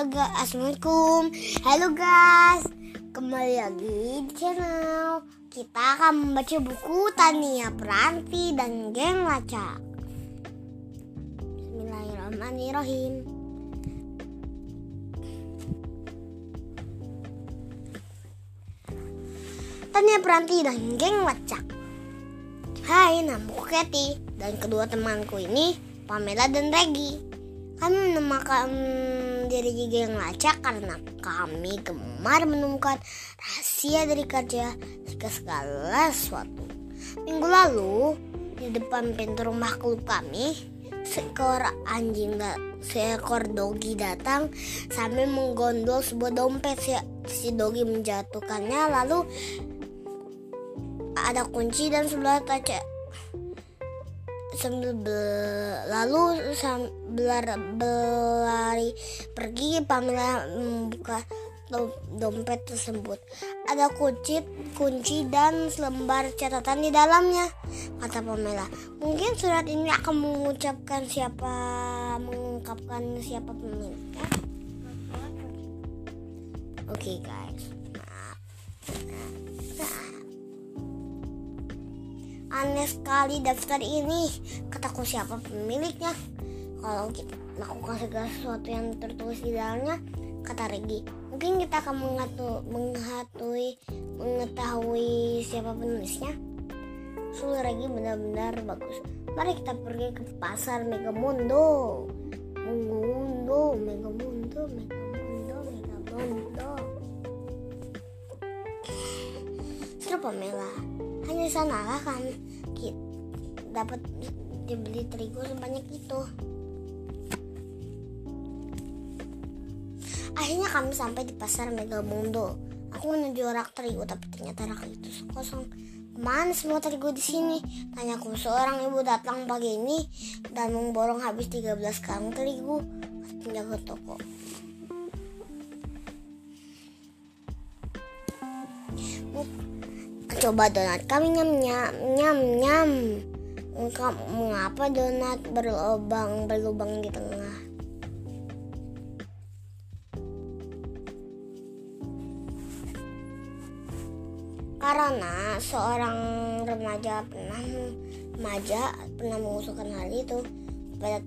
Halo guys, Assalamualaikum. Halo guys Kembali lagi di channel. Kita akan membaca buku Tania Peranti dan Geng Lacak Bismillahirrahmanirrahim. Tania Peranti dan Geng Lacak Hai, namaku Kathy Dan kedua temanku ini Pamela dan Regi kami menamakan diri Giga yang lacak karena kami gemar menemukan rahasia dari kerja segala sesuatu. Minggu lalu, di depan pintu rumah klub kami, seekor anjing dan seekor dogi datang sambil menggondol sebuah dompet. Si, si dogi menjatuhkannya lalu ada kunci dan sebelah kaca sambil lalu sambil berlari pergi Pamela membuka dompet tersebut. Ada kunci, kunci dan selembar catatan di dalamnya, kata Pamela. Mungkin surat ini akan mengucapkan siapa mengungkapkan siapa pemiliknya. Oke okay, guys. Aneh sekali daftar ini. Kataku siapa pemiliknya? Kalau kita lakukan segala sesuatu yang tertulis di dalamnya, kata Regi. Mungkin kita akan mengatu, menghatui, mengetahui siapa penulisnya. Sul Regi benar-benar bagus. Mari kita pergi ke pasar Megamundo. Megamundo, Megamundo, Megamundo, Megamundo. Seru Pamela hanya di sana lah kan dapat dibeli terigu sebanyak itu akhirnya kami sampai di pasar Megamundo aku menuju rak terigu tapi ternyata rak itu kosong Mana semua terigu di sini? Tanyaku seorang ibu datang pagi ini dan memborong habis 13 karung terigu penjaga toko. Coba donat kami nyam nyam nyam nyam. Mengapa donat berlubang berlubang di tengah? Karena seorang remaja pernah remaja pernah mengusulkan hal itu pada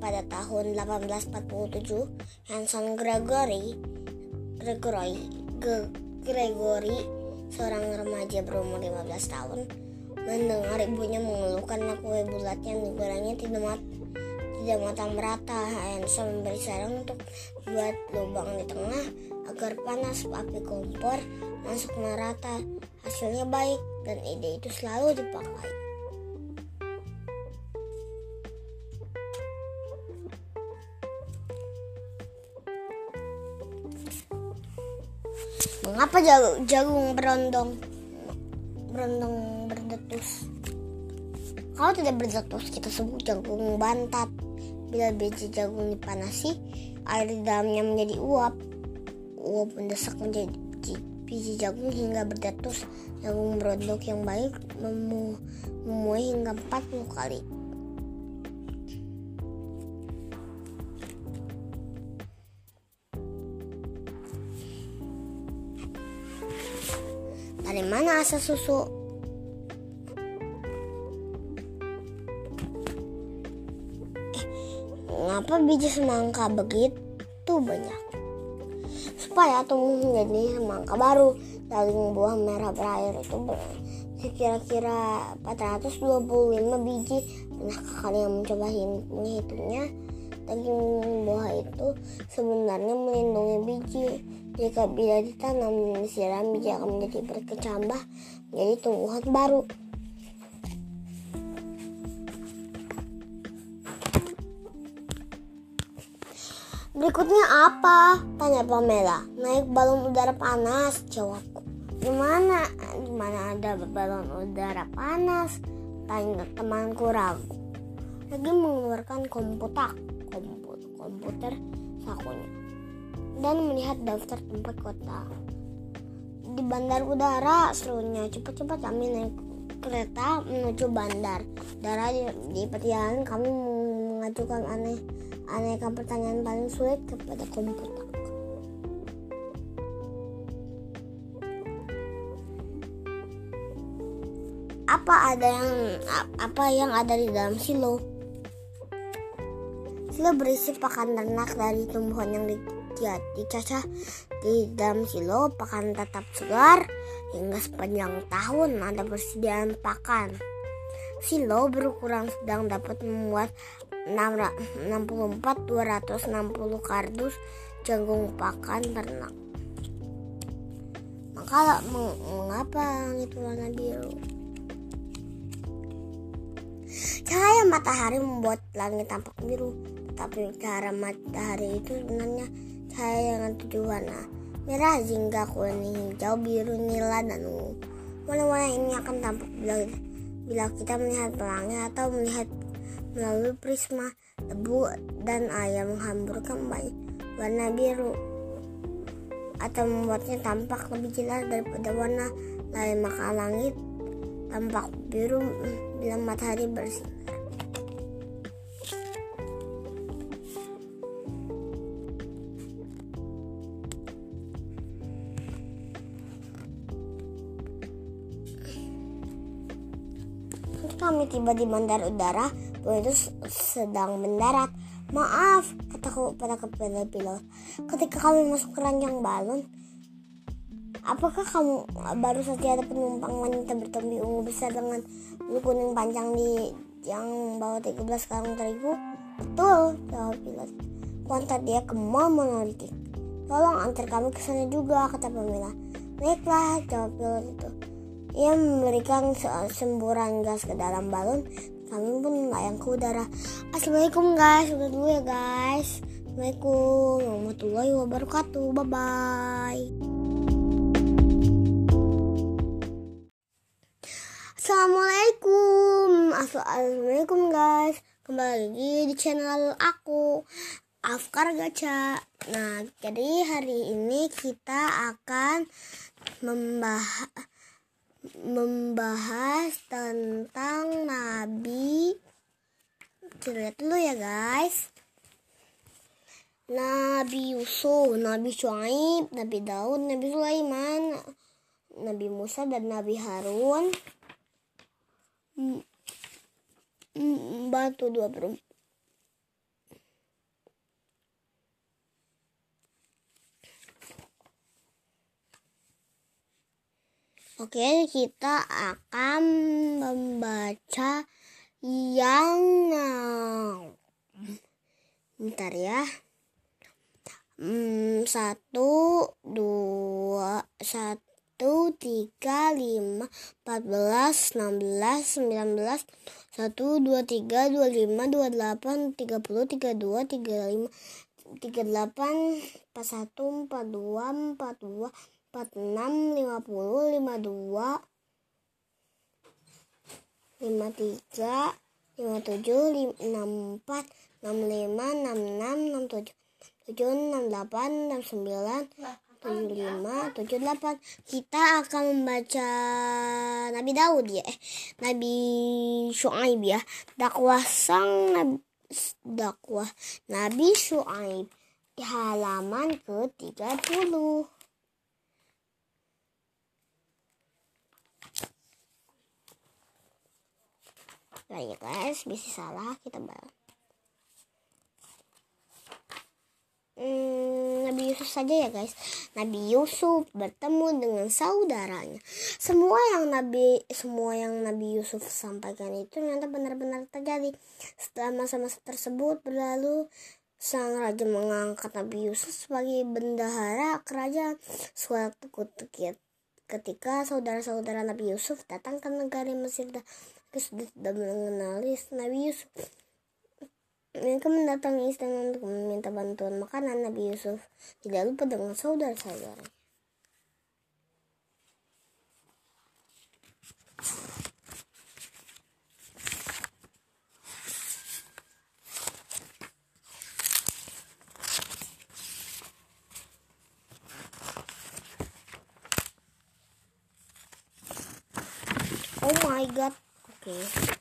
pada tahun 1847 Hanson Gregory Gregory Gregory seorang remaja berumur 15 tahun mendengar ibunya mengeluhkan kue bulat yang digorengnya tidak mat tidak matang merata. Hansa memberi saran untuk buat lubang di tengah agar panas api kompor masuk merata. Hasilnya baik dan ide itu selalu dipakai. Mengapa jagung, jagung berondong berondong berdetus? Kalau tidak berdetus, kita sebut jagung bantat. Bila biji jagung dipanasi, air di dalamnya menjadi uap. Uap mendesak menjadi biji jagung hingga berdetus. Jagung berondong yang baik memuai hingga 40 kali. Mana asal susu? Eh, biji semangka begitu banyak? Supaya tumbuh menjadi semangka baru, daging buah merah berair itu kira-kira 425 biji. Pernahkah kalian mencoba menghitungnya? Daging buah itu sebenarnya melindungi biji jika bila ditanam dan disiram, biji akan menjadi berkecambah menjadi tumbuhan baru. Berikutnya apa? Tanya Pamela. Naik balon udara panas, jawabku. Gimana? Gimana ada balon udara panas? Tanya temanku ragu. Lagi mengeluarkan komputer, komputer, komputer sakunya dan melihat daftar tempat kota. Di bandar udara serunya cepat-cepat kami naik kereta menuju bandar. Darah di, di perjalanan kami mengajukan aneh aneka pertanyaan paling sulit kepada komputer. Apa ada yang apa yang ada di dalam silo? Silo berisi pakan ternak dari tumbuhan yang dicacah di dalam silo. Pakan tetap segar hingga sepanjang tahun ada persediaan pakan. Silo berukuran sedang dapat membuat 64 260 kardus jagung pakan ternak. Maka mengapa langit warna biru? Cahaya matahari membuat langit tampak biru, tetapi cahaya matahari itu sebenarnya cahaya dengan tujuh warna merah, jingga, kuning, hijau, biru, nila, dan ungu. Warna-warna ini akan tampak bila, bila kita melihat pelangi atau melihat melalui prisma debu dan air menghamburkan banyak warna biru atau membuatnya tampak lebih jelas daripada warna lain maka langit tampak biru bila matahari bersinar. Tiba di bandar udara, itu sedang mendarat. Maaf, kataku pada kepala pilot. Ketika kami masuk keranjang balon, apakah kamu baru saja ada penumpang wanita bertopi ungu besar dengan bulu kuning panjang di yang bawa 13 karung terigu? Betul, jawab pilot. Kuantar dia ke mall monolitik. Tolong antar kami ke sana juga, kata Pamela. Baiklah, jawab pilot itu. Ia memberikan semburan gas ke dalam balon. Kami pun melayang ke udara. Assalamualaikum guys, udah dulu ya guys. Assalamualaikum warahmatullahi wabarakatuh. Bye bye. Assalamualaikum Assalamualaikum guys Kembali lagi di channel aku Afkar Gacha Nah jadi hari ini kita akan membahas membahas tentang Nabi. Lihat dulu ya guys. Nabi Yusuf, Nabi Shu'aib, Nabi Daud, Nabi Sulaiman, Nabi Musa dan Nabi Harun. Batu dua perempuan Oke, kita akan membaca yang bentar ya. Hmm, satu, dua, satu, tiga, lima, empat belas, enam belas, sembilan belas, satu, dua, tiga, dua, lima, dua, delapan, tiga puluh, tiga, dua, tiga, lima, tiga, delapan, empat, satu, empat, dua, empat, dua, 46 50 52 53 57 64 65 66 67 78 69 75 78 kita akan membaca Nabi Daud ya Nabi Shu'aib ya. Dakwah sang Nabi dakwah Nabi Shu'aib di halaman ke-30 ya guys bisa salah kita balik hmm, Nabi Yusuf saja ya guys. Nabi Yusuf bertemu dengan saudaranya. Semua yang Nabi semua yang Nabi Yusuf sampaikan itu ternyata benar-benar terjadi. Setelah masa-masa tersebut berlalu sang raja mengangkat Nabi Yusuf sebagai bendahara kerajaan suatu ketika saudara-saudara Nabi Yusuf datang ke negara Mesir sudah mengenali Nabi Yusuf. Mereka mendatangi istana untuk meminta bantuan makanan Nabi Yusuf. Tidak lupa dengan saudara-saudara. Oh my god. Oke. Okay.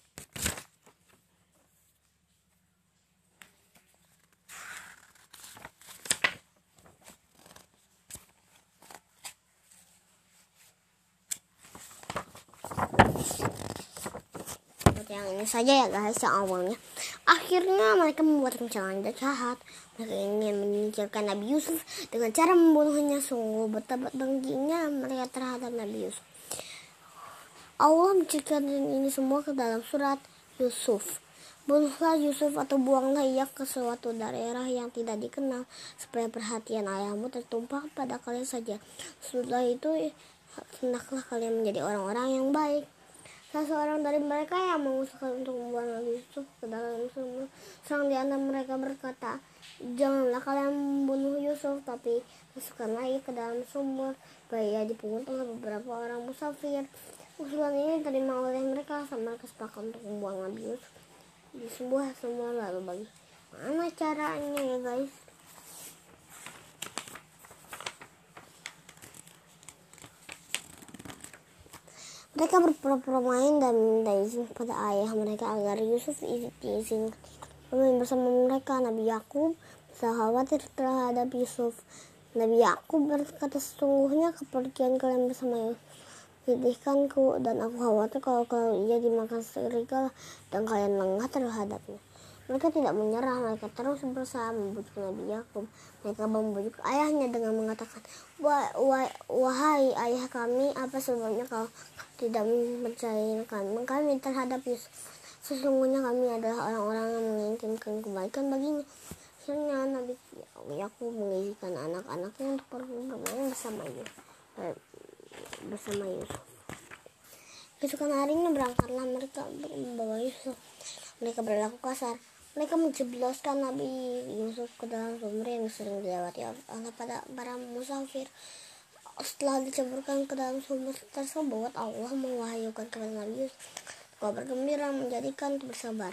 yang ini saja ya guys yang awalnya akhirnya mereka membuat rencana jahat mereka ingin menyingkirkan Nabi Yusuf dengan cara membunuhnya sungguh betapa dengkinya mereka terhadap Nabi Yusuf Allah menceritakan ini semua ke dalam surat Yusuf Bunuhlah Yusuf atau buanglah ia ke suatu daerah yang tidak dikenal supaya perhatian ayahmu tertumpah pada kalian saja. Setelah itu hendaklah kalian menjadi orang-orang yang baik. Salah seorang dari mereka yang mengusahakan untuk membuang Yusuf ke dalam sumur. Seorang di antara mereka berkata, Janganlah kalian membunuh Yusuf, tapi masukkanlah ia ke dalam sumur. Bayi dipungut oleh beberapa orang musafir. Usulan ini diterima oleh mereka, sama mereka sepakat untuk membuang Nabi Yusuf di sebuah semua lalu bagi. Mana caranya ya guys? Mereka berpura-pura main dan minta izin kepada ayah mereka agar Yusuf diizinkan bermain bersama mereka. Nabi Yakub khawatir terhadap Yusuf. Nabi Yakub berkata sesungguhnya kepergian kalian bersama Yusuf Pipihkanku dan aku khawatir kalau kalau ia dimakan serigala dan kalian lengah terhadapnya. Mereka tidak menyerah, mereka terus berusaha membujuk Nabi Yakub. Mereka membujuk ayahnya dengan mengatakan, wah, wah, Wahai ayah kami, apa sebabnya kau tidak mempercayai kami terhadap Yusuf? Sesungguhnya kami adalah orang-orang yang menginginkan kebaikan baginya. Akhirnya Nabi Yakub mengizinkan anak-anaknya untuk bermain bersama Yusuf bersama Yusuf. Keesokan harinya berangkatlah mereka membawa Yusuf. Mereka berlaku kasar. Mereka menjebloskan Nabi Yusuf ke dalam sumber yang sering dilewati oleh pada para musafir. Setelah dicampurkan ke dalam sumber tersebut, Allah mewahyukan kepada Nabi Yusuf kau bergembira menjadikan bersabar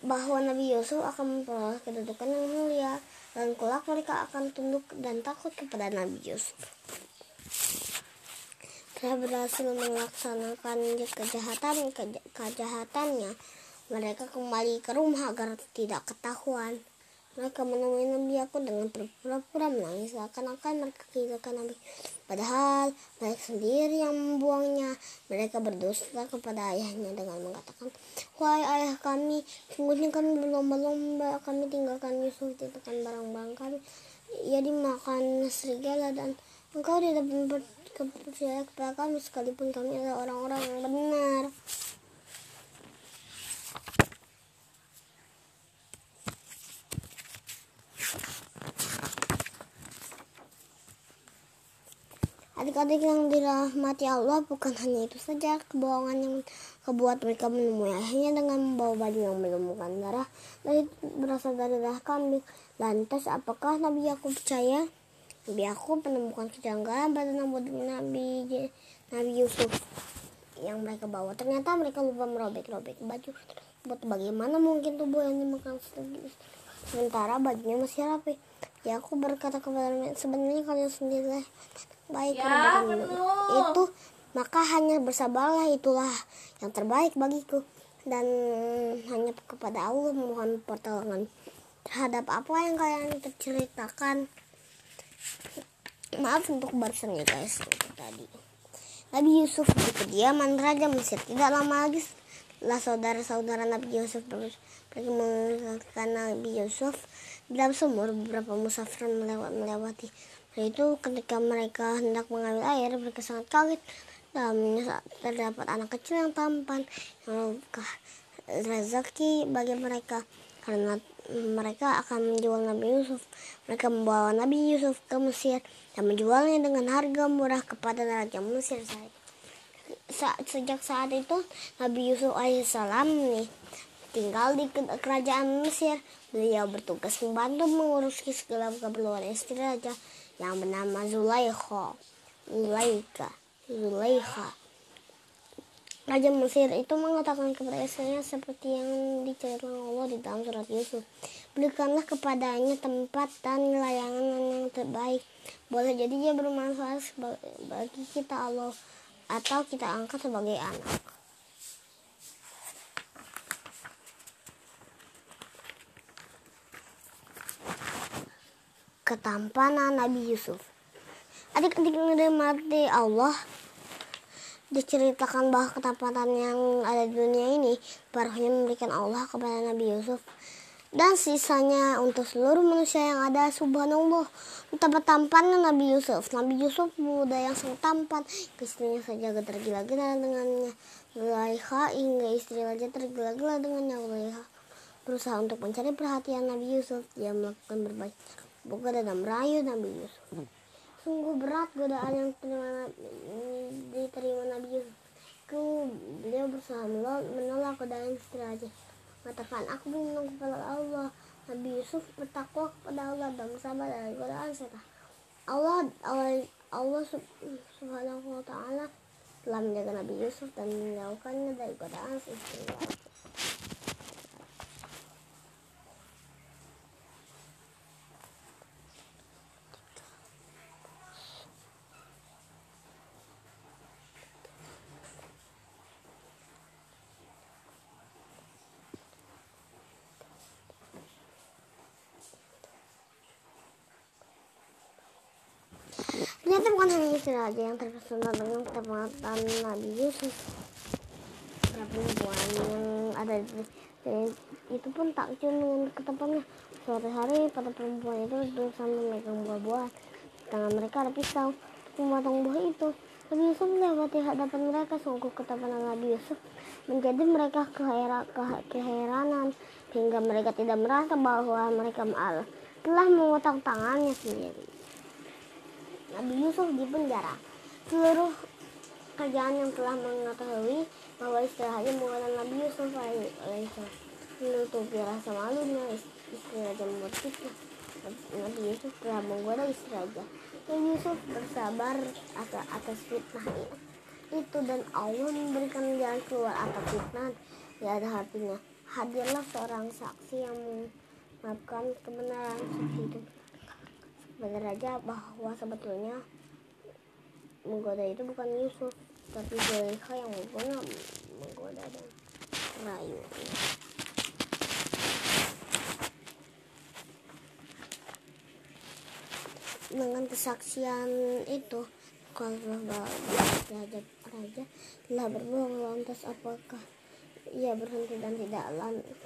bahwa Nabi Yusuf akan memperoleh kedudukan yang mulia dan kelak mereka akan tunduk dan takut kepada Nabi Yusuf telah berhasil melaksanakan kejahatan kejahatannya. Mereka kembali ke rumah agar tidak ketahuan. Mereka menemui Nabi aku dengan berpura-pura menangis seakan-akan mereka kehilangan Nabi padahal mereka sendiri yang membuangnya. Mereka berdosa kepada ayahnya dengan mengatakan wahai ayah kami sungguhnya kami berlomba-lomba. Kami tinggalkan Yusuf tekan barang-barang kami. Ia dimakan serigala dan engkau tidak percaya kepada kami sekalipun kami adalah orang-orang yang benar. Adik-adik yang dirahmati Allah bukan hanya itu saja kebohongan yang kebuat mereka menemui ayahnya dengan membawa baju yang melumpuhkan darah dari berasal dari darah kambing. Lantas apakah Nabi Yakub percaya? Nabi aku menemukan kejanggalan pada Nabi, Nabi Nabi Yusuf yang mereka bawa. Ternyata mereka lupa merobek-robek baju. Buat bagaimana mungkin tubuh yang dimakan sementara bajunya masih rapi. Ya aku berkata kepada mereka sebenarnya kalian sendiri baik ya, itu maka hanya bersabarlah itulah yang terbaik bagiku dan hanya kepada Allah mohon pertolongan terhadap apa yang kalian ceritakan maaf untuk barusan ya guys itu tadi. Nabi Yusuf di kediaman Raja Mesir. Tidak lama lagi lah saudara-saudara Nabi Yusuf pergi meninggalkan Nabi Yusuf dalam sumur beberapa musafir melewat, melewati. Itu ketika mereka hendak mengambil air mereka sangat kaget. Dalamnya terdapat anak kecil yang tampan yang rezeki bagi mereka. Karena mereka akan menjual Nabi Yusuf. Mereka membawa Nabi Yusuf ke Mesir dan menjualnya dengan harga murah kepada Raja Mesir saat Sa sejak saat itu Nabi Yusuf alaihissalam nih tinggal di kerajaan Mesir. Beliau bertugas membantu mengurus segala keperluan istri raja yang bernama Zulaikha. Zulaika. Zulaikha. Raja Mesir itu mengatakan kepada istrinya seperti yang diceritakan Allah di dalam surat Yusuf. Berikanlah kepadanya tempat dan layangan yang terbaik. Boleh jadi dia bermanfaat bagi kita Allah atau kita angkat sebagai anak. Ketampanan Nabi Yusuf. Adik-adik yang mati Allah diceritakan bahwa ketampanan yang ada di dunia ini barunya memberikan Allah kepada Nabi Yusuf. Dan sisanya untuk seluruh manusia yang ada subhanallah betapa tampannya Nabi Yusuf. Nabi Yusuf muda yang sangat tampan. Istrinya saja tergila-gila dengannya. Zulaikha hingga istri raja tergila-gila dengannya. Zulaikha berusaha untuk mencari perhatian Nabi Yusuf. Dia melakukan berbagai buka dan merayu Nabi Yusuf sungguh berat godaan yang terima, diterima Nabi Yusuf. Beliau berusaha menolak godaan aja. Mengatakan, aku berlindung kepada Allah. Nabi Yusuf bertakwa kepada Allah dan bersabar dari godaan setan. Allah, Allah, Allah subhanahu wa ta'ala telah menjaga Nabi Yusuf dan menjauhkannya dari godaan istri Raja yang terpesona dengan ketepatan Nabi Yusuf. Perempuan yang ada di itu pun tak takjub dengan ketepatnya. Suatu hari para perempuan itu duduk sambil memegang buah-buahan. Tangan mereka ada pisau memotong buah itu. Nabi Yusuf melewati hadapan mereka sungguh ketepatan Nabi Yusuf menjadi mereka kehera, ke, keheranan hingga mereka tidak merasa bahwa mereka mal telah memotong tangannya sendiri. Nabi Yusuf di penjara. Seluruh kerajaan yang telah mengetahui bahwa istirahatnya mengatakan Nabi Yusuf alaihissalam menutupi rasa malunya raja fitnah. Nabi Yusuf telah menggoda istri raja. Nabi Yusuf bersabar atas, fitnah itu dan Allah memberikan jalan keluar atas fitnah. Ya ada hatinya. Hadirlah seorang saksi yang melakukan kebenaran seperti itu benar aja bahwa sebetulnya menggoda itu bukan Yusuf tapi Zulaikha yang menggoda menggoda dan rayu dengan kesaksian itu kalau raja raja telah berbohong lantas apakah ia berhenti dan tidak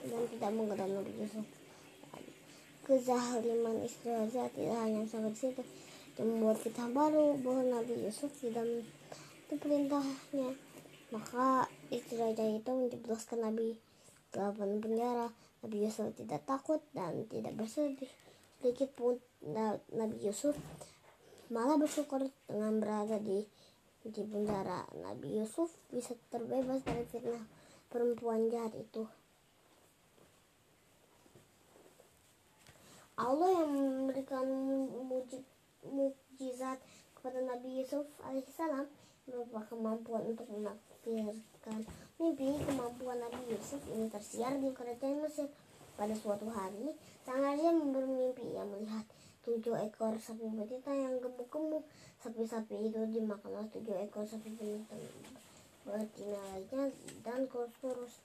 dan tidak menggoda Nabi Yusuf kezaliman Raja tidak hanya sampai situ dan membuat kita baru bahwa Nabi Yusuf tidak itu perintahnya maka Raja itu menjebloskan Nabi ke dalam penjara. Nabi Yusuf tidak takut dan tidak bersedih. Sedikit pun Nabi Yusuf malah bersyukur dengan berada di di penjara. Nabi Yusuf bisa terbebas dari fitnah perempuan jahat itu Allah yang memberikan mukjizat kepada Nabi Yusuf alaihissalam berupa kemampuan untuk menafsirkan mimpi. Kemampuan Nabi Yusuf ini tersiar di kerajaan Mesir. Pada suatu hari sang raja bermimpi yang melihat tujuh ekor sapi betina yang gemuk-gemuk. Sapi-sapi itu dimakan oleh tujuh ekor sapi betina betina lainnya dan kurus-kurus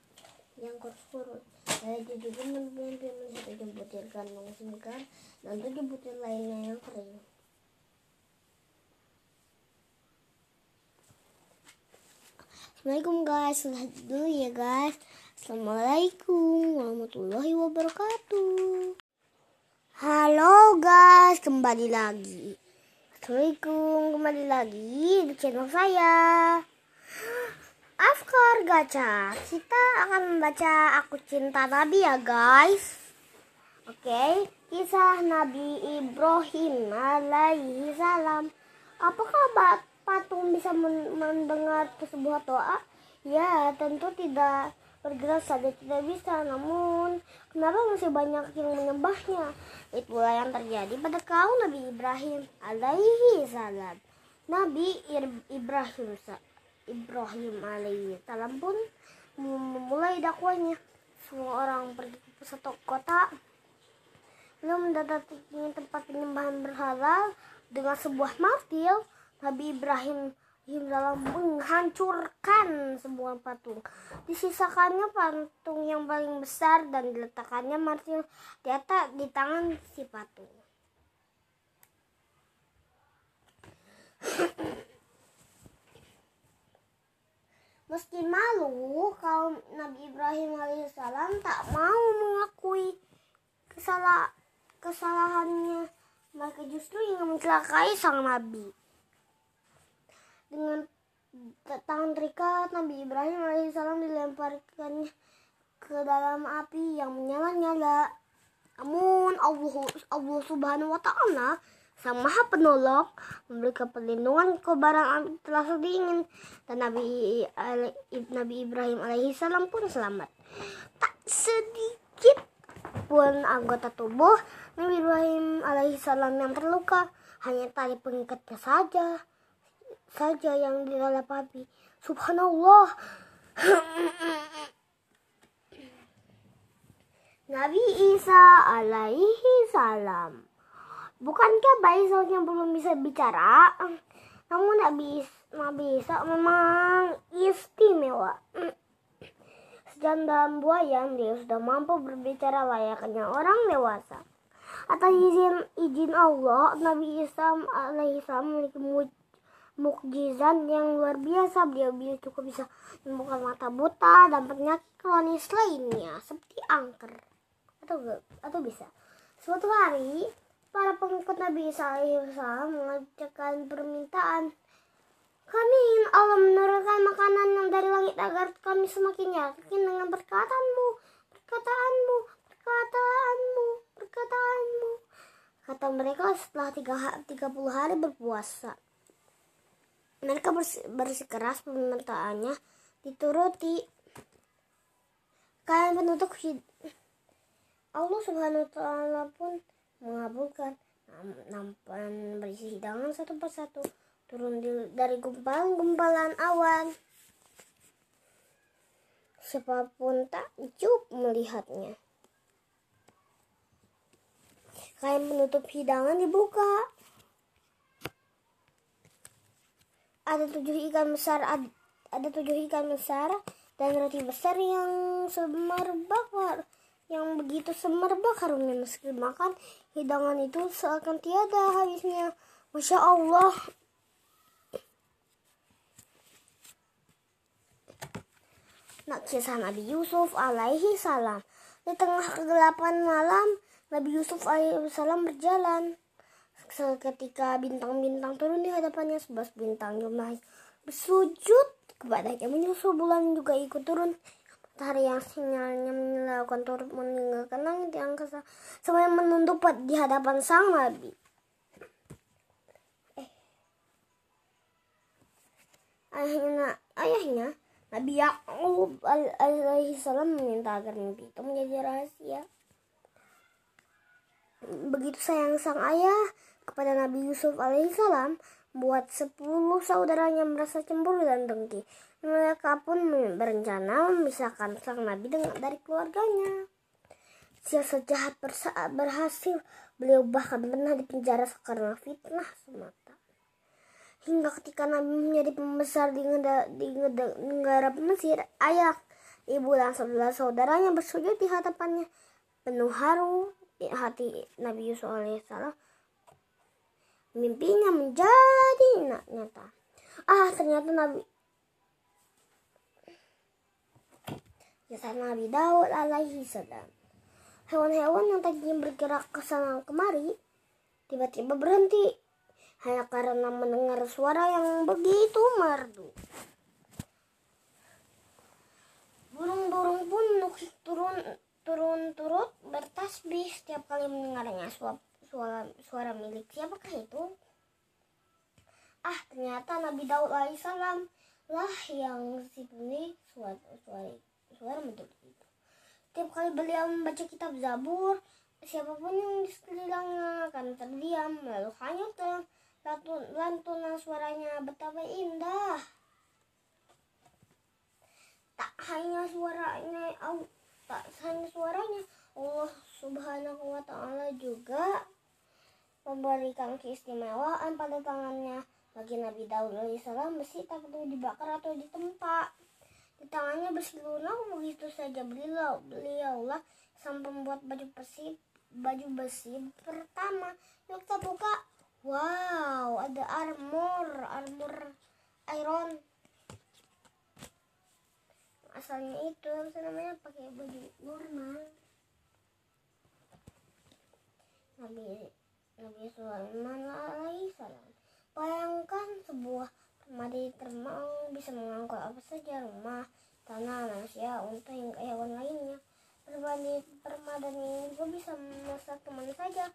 yang kurus-kurus saya juga mimpi tujuh butir kandung segar dan tujuh butir lainnya yang kering. Assalamualaikum guys, sudah dulu ya guys. Assalamualaikum warahmatullahi wabarakatuh. Halo guys, kembali lagi. Assalamualaikum, kembali lagi di channel saya. Afkar Gacha. Kita akan membaca Aku Cinta Nabi ya guys. Oke okay. Kisah Nabi Ibrahim alaihi salam. Apakah patung bisa mendengar sebuah doa? Ya tentu tidak bergerak saja tidak bisa. Namun kenapa masih banyak yang menyembahnya? Itulah yang terjadi pada kaum Nabi Ibrahim alaihi salam. Nabi Ibrahim Ibrahim alaihissalam pun memulai dakwanya. Semua orang pergi ke satu kota belum mendatangi tempat penyembahan berhala dengan sebuah martil Nabi Ibrahim dalam menghancurkan sebuah patung. Disisakannya patung yang paling besar dan diletakkannya martil di atas di tangan si patung. Meski malu, kaum Nabi Ibrahim alaihissalam tak mau mengakui kesalah kesalahannya. Mereka justru ingin mencelakai sang Nabi. Dengan tangan terikat, Nabi Ibrahim alaihissalam dilemparkannya ke dalam api yang menyala-nyala. Namun Allah, Allah subhanahu wa ta'ala Sang Maha Penolong memberikan perlindungan ke barang telah dingin dan Nabi Nabi Ibrahim alaihissalam pun selamat. Tak sedikit pun anggota tubuh Nabi Ibrahim alaihissalam yang terluka, hanya tali pengikatnya saja saja yang dilalap api. Subhanallah. Nabi Isa alaihi salam Bukankah bayi yang belum bisa bicara? Namun Nabi, Nabi Isa memang istimewa. Sejanda buaya dia sudah mampu berbicara layaknya orang dewasa. Atas izin izin Allah, Nabi Isa alaihissalam memiliki mukjizat yang luar biasa. Beliau, beliau cukup bisa membuka mata buta dan penyakit kronis lainnya seperti angker atau atau bisa. Suatu hari para pengikut Nabi Isa alaihissalam mengajukan permintaan kami ingin Allah menurunkan makanan yang dari langit agar kami semakin yakin dengan perkataanmu, perkataanmu, perkataanmu, perkataanmu. Kata mereka setelah tiga, puluh hari berpuasa. Mereka bersikeras permintaannya dituruti. Kalian penutup Allah subhanahu wa ta'ala pun mengabulkan nampan berisi hidangan satu persatu. Turun di, dari gumpalan-gumpalan awan. Siapa pun takjub melihatnya. Kain menutup hidangan dibuka. Ada tujuh ikan besar ada tujuh ikan besar dan roti besar yang semerbak yang begitu semerbak harumnya meski makan. Hidangan itu seakan tiada habisnya. Masya Allah. Nak kisah Nabi Yusuf alaihi salam. Di tengah kegelapan malam Nabi Yusuf alaihi salam berjalan. Seketika bintang-bintang turun di hadapannya Sebelas bintang jumlah bersujud. Kepadanya menyusul bulan juga ikut turun matahari yang sinyalnya melakukan turut meninggalkan langit yang angkasa semuanya menunduk di hadapan sang nabi. Eh. ayahnya ayahnya Nabi Yakub alaihi salam meminta agar mimpi itu menjadi rahasia. Begitu sayang sang ayah kepada Nabi Yusuf alaihi salam buat sepuluh saudaranya merasa cemburu dan dengki mereka pun berencana memisahkan sang nabi dengan dari keluarganya. Sial sejahat berhasil, beliau bahkan pernah dipenjara karena fitnah semata. Hingga ketika Nabi menjadi pembesar di, negara Mesir, ayah, ibu dan saudara saudaranya bersujud di hadapannya penuh haru di hati Nabi Yusuf alaihissalam. Mimpinya menjadi nyata. Ah, ternyata Nabi Kisah Nabi Daud alaihi salam. Hewan-hewan yang tadinya bergerak ke sana kemari tiba-tiba berhenti hanya karena mendengar suara yang begitu merdu. Burung-burung pun turun turun turut bertasbih setiap kali mendengarnya suara, suara milik siapakah itu? Ah ternyata Nabi Daud alaihissalam lah yang sipuni suara, suara suara betul itu. Tiap kali beliau membaca kitab Zabur, siapa pun yang di sekelilingnya akan terdiam, lalu hanya lantunan suaranya betapa indah. Tak hanya suaranya, tak hanya suaranya, Allah Subhanahu wa Ta'ala juga memberikan keistimewaan pada tangannya bagi Nabi Daud alaihissalam besi tak perlu dibakar atau ditempa. Di tangannya berseluruh begitu saja beliau beliaulah sang pembuat baju besi baju besi pertama. Yuk kita buka wow ada armor armor iron. Asalnya itu namanya pakai baju normal. Nabi Nabi Sulaiman alaihissalam bayangkan sebuah permadi terbang bisa mengangkut apa saja rumah tanah manusia unta hingga hewan lainnya. Permadi permadani juga bisa memasak ke mana saja.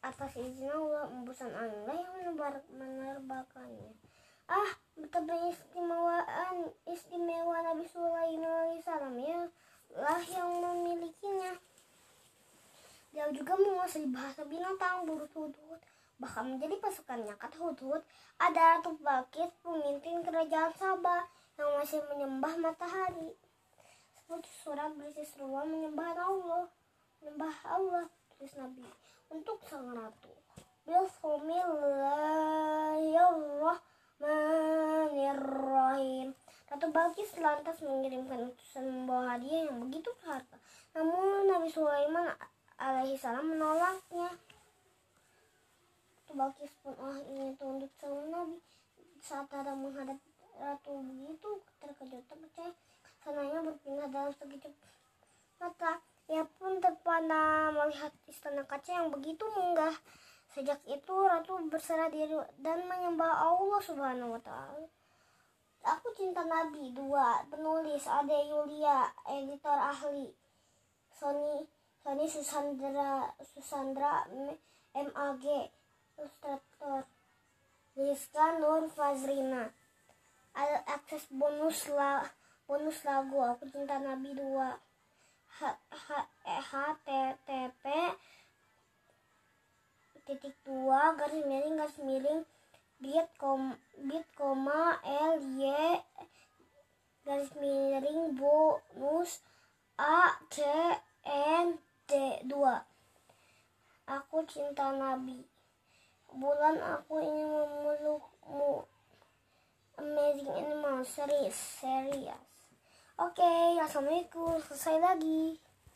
Atas izin Allah embusan angin yang menerbangkannya ah betapa istimewaan istimewa Nabi Sulaiman alaihissalam ya lah yang memilikinya. Dia juga menguasai bahasa binatang burung hudhud bahkan menjadi pasukannya kata hudhud. Ada Tubakis pemimpin kerajaan Sabah yang masih menyembah matahari. Seperti surat berisi seruan menyembah Allah menyembah Allah tulis Nabi. Untuk sang ratu. Bismillahirrahmanirrahim. Ratu Balkis lantas mengirimkan utusan membawa hadiah yang begitu berharga. Namun Nabi Sulaiman alaihissalam menolaknya. Balkis pun oh ini tunduk sama Nabi. Saat ada menghadap Ratu begitu terkejut terpercaya sananya berpindah dalam sekejap mata. Ia pun terpana melihat istana kaca yang begitu megah. Sejak itu Ratu berserah diri dan menyembah Allah Subhanahu wa taala. Aku Cinta Nabi 2 Penulis Ade Yulia Editor ahli Sony Sony Susandra Susandra MAG Ilustrator Rizka Nur Fazrina Ada akses bonus la, bonus lagu Aku Cinta Nabi 2 H, H, HTTP titik dua garis miring garis miring bit kom bit koma l y garis miring bonus a c n d 2 aku cinta nabi bulan aku ingin memelukmu amazing animal series series oke okay, assalamualaikum. Selesai lagi